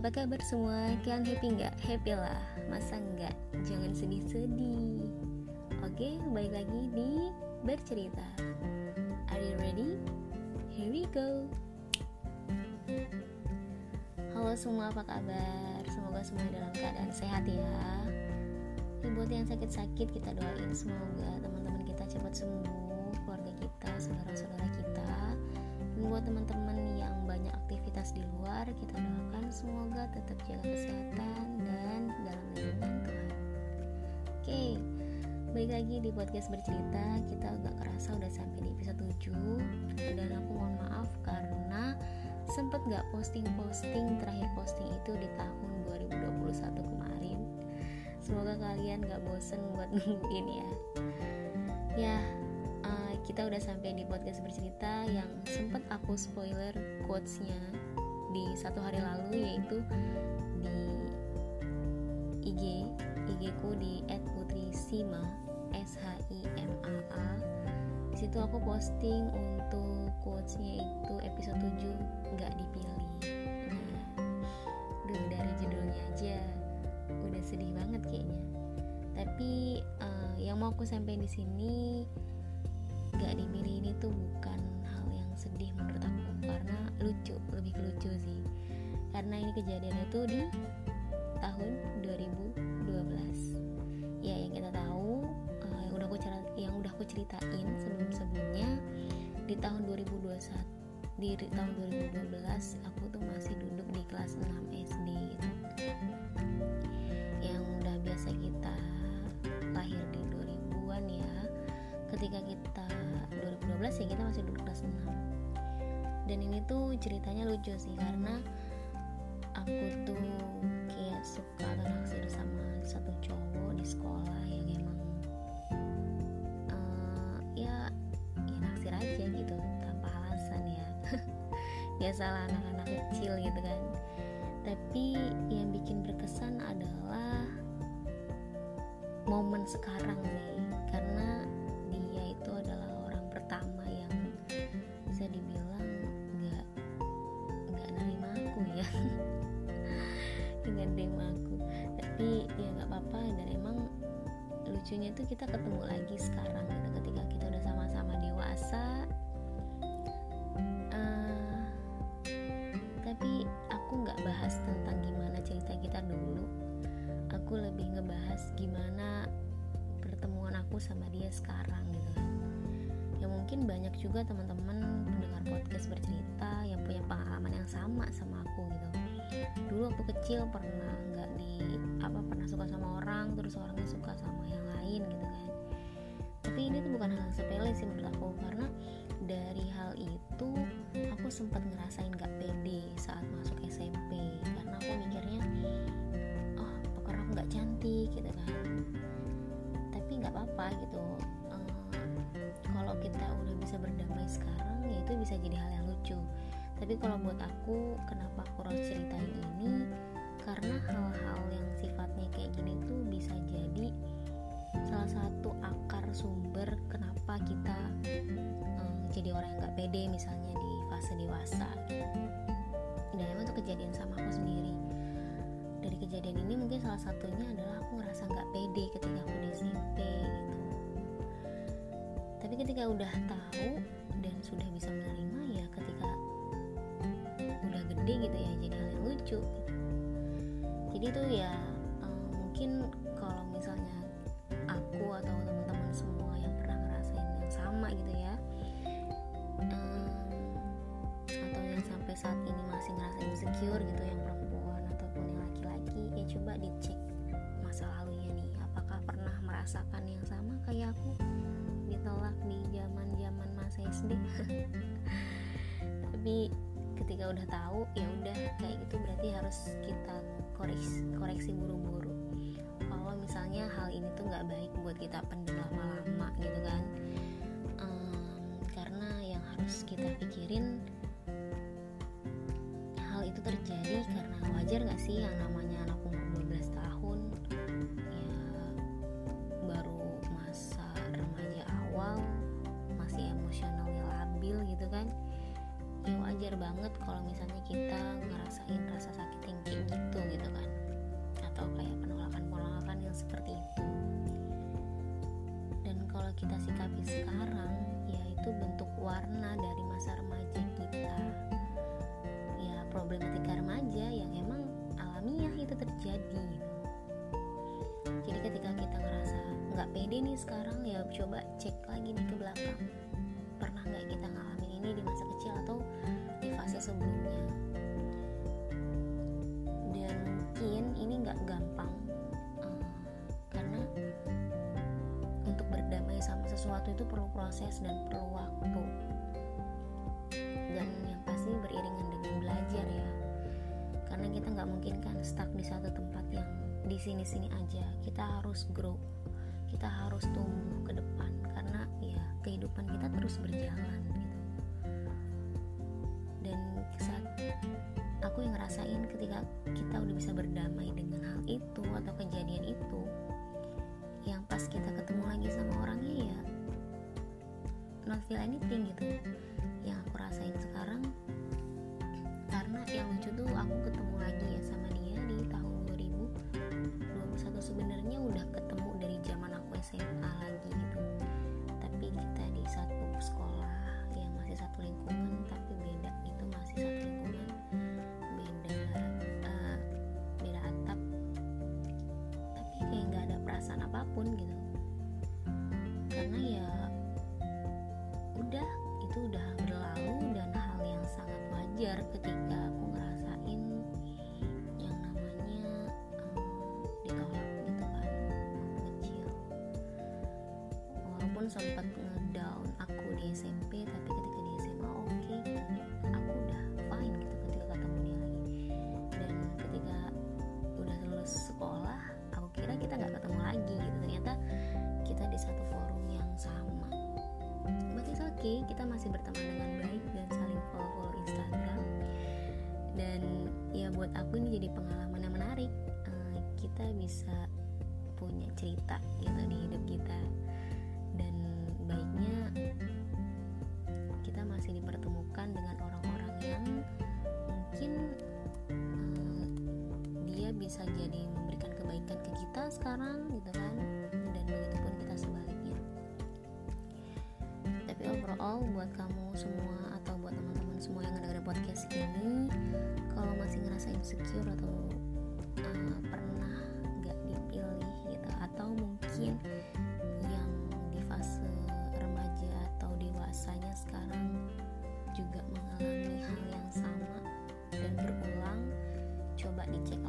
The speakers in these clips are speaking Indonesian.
apa kabar semua? Kalian happy nggak? Happy lah, masa nggak? Jangan sedih-sedih Oke, balik lagi di Bercerita Are you ready? Here we go Halo semua, apa kabar? Semoga semua dalam keadaan sehat ya Ini buat yang sakit-sakit kita doain semoga teman-teman kita cepat sembuh Keluarga kita, saudara-saudara kita Dan buat teman-teman aktivitas di luar kita doakan semoga tetap jaga kesehatan dan dalam lindungan Tuhan. Oke baik lagi di podcast bercerita. Kita agak kerasa udah sampai di episode 7 dan aku mohon maaf karena sempet gak posting-posting terakhir posting itu di tahun 2021 kemarin. Semoga kalian gak bosen buat nungguin ya. Ya kita udah sampai di podcast bercerita yang sempat aku spoiler quotesnya di satu hari lalu yaitu di IG IG ku di @putrisima S H I M A A. Di situ aku posting untuk quotesnya itu episode 7 nggak dipilih. Nah dari judulnya aja. Udah sedih banget kayaknya. Tapi uh, yang mau aku sampaikan di sini gak dipilih ini tuh bukan hal yang sedih menurut aku karena lucu lebih lucu sih. Karena ini kejadiannya tuh di tahun 2012 ya yang kita tahu uh, yang udah aku yang udah aku ceritain sebelum sebelumnya di tahun 2021 di tahun 2012 aku tuh masih duduk di kelas 6 SD gitu. yang udah biasa kita lahir di 2000-an ya. Ketika kita 2012 ya kita masih duduk kelas 6 dan ini tuh ceritanya lucu sih karena aku tuh kayak suka naksir sama satu cowok di sekolah yang emang uh, ya ya naksir aja gitu tanpa alasan ya. Biasalah anak-anak kecil gitu kan. Tapi yang bikin berkesan adalah momen sekarang sih karena lucunya tuh kita ketemu lagi sekarang gitu ketika kita udah sama-sama dewasa. Uh, tapi aku nggak bahas tentang gimana cerita kita dulu. Aku lebih ngebahas gimana pertemuan aku sama dia sekarang gitu. Ya mungkin banyak juga teman-teman pendengar podcast bercerita yang punya pengalaman yang sama sama aku gitu dulu waktu kecil pernah nggak di apa pernah suka sama orang terus orangnya suka sama yang lain gitu kan. Tapi ini tuh bukan hal yang sepele sih menurut aku karena dari hal itu aku sempat ngerasain gak pede saat masuk SMP karena aku mikirnya oh pokoknya aku nggak cantik gitu kan. Tapi nggak apa-apa gitu. Ehm, kalau kita udah bisa berdamai sekarang ya itu bisa jadi hal yang lucu tapi kalau buat aku kenapa aku harus ceritain ini? Karena hal-hal yang sifatnya kayak gini tuh bisa jadi salah satu akar sumber kenapa kita um, jadi orang yang gak pede misalnya di fase dewasa dan emang itu kejadian sama aku sendiri. Dari kejadian ini mungkin salah satunya adalah aku ngerasa gak pede ketika aku di SMP gitu. Tapi ketika udah tahu dan sudah bisa menerima gitu ya jadi hal yang lucu gitu. jadi tuh ya um, mungkin kalau misalnya aku atau teman-teman semua yang pernah ngerasain yang sama gitu ya um, atau yang sampai saat ini masih ngerasa insecure gitu yang perempuan ataupun yang laki-laki ya coba dicek masa lalunya nih. Apakah pernah merasakan yang sama kayak aku? Ditolak di zaman zaman masa SD tapi ketika udah tahu ya udah kayak gitu berarti harus kita koreksi koreksi buru-buru. Kalau misalnya hal ini tuh nggak baik buat kita pendem lama-lama gitu kan um, karena yang harus kita pikirin hal itu terjadi karena wajar nggak sih yang namanya banget kalau misalnya kita ngerasain rasa sakit yang kayak gitu gitu kan. Atau kayak penolakan-penolakan yang seperti itu. Dan kalau kita sikapi sekarang ya itu bentuk warna dari masa remaja kita. Ya problematika remaja yang emang alamiah itu terjadi. Jadi ketika kita ngerasa nggak pede nih sekarang ya coba cek lagi nih ke belakang itu perlu proses dan perlu waktu. Dan yang pasti beriringan dengan belajar ya. Karena kita nggak mungkin kan stuck di satu tempat yang di sini-sini aja. Kita harus grow. Kita harus tumbuh ke depan. Karena ya kehidupan kita terus berjalan gitu. Dan saat aku yang ngerasain ketika kita udah bisa berdamai dengan hal itu atau kejadian itu yang pas kita ketemu lagi sama orangnya ya not feel anything gitu. Yang aku rasain sekarang karena yang lucu tuh aku ketemu lagi ya sama dia di tahun 2021 sebenarnya udah ketemu dari zaman aku SMA lagi gitu. Tapi kita di satu sekolah yang masih satu lingkungan tapi beda gitu masih satu lingkungan. Beda atap. Tapi kayak nggak ada perasaan apa pun gitu. Karena ya udah itu udah berlalu dan hal yang sangat wajar ketika aku ngerasain yang namanya um, ditolak gitu kan waktu kecil. Walaupun sempat ngedown aku di SMP tapi ketika di SMA oke. okay, okay kita masih berteman dengan baik dan saling follow follow Instagram. Dan ya buat aku ini jadi pengalaman yang menarik. Uh, kita bisa punya cerita gitu di hidup kita. Dan baiknya kita masih dipertemukan dengan orang-orang yang mungkin uh, dia bisa jadi memberikan kebaikan ke kita sekarang gitu buat kamu semua atau buat teman-teman semua yang dengerin podcast ini kalau masih ngerasa insecure atau uh, pernah nggak dipilih gitu atau mungkin yang di fase remaja atau dewasanya sekarang juga mengalami hal yang sama dan berulang coba dicek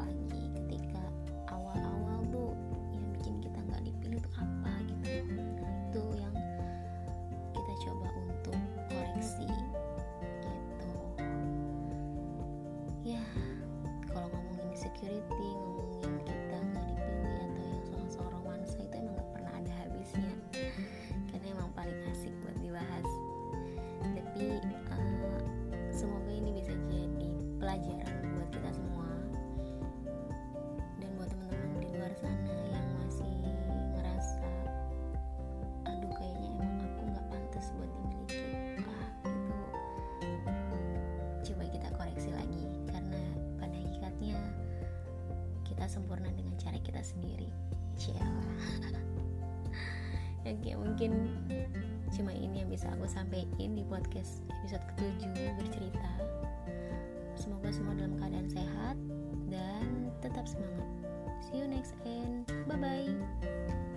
kita sempurna dengan cara kita sendiri. Cialah Oke mungkin cuma ini yang bisa aku sampaikan di podcast episode ketujuh bercerita. Semoga semua dalam keadaan sehat dan tetap semangat. See you next and bye bye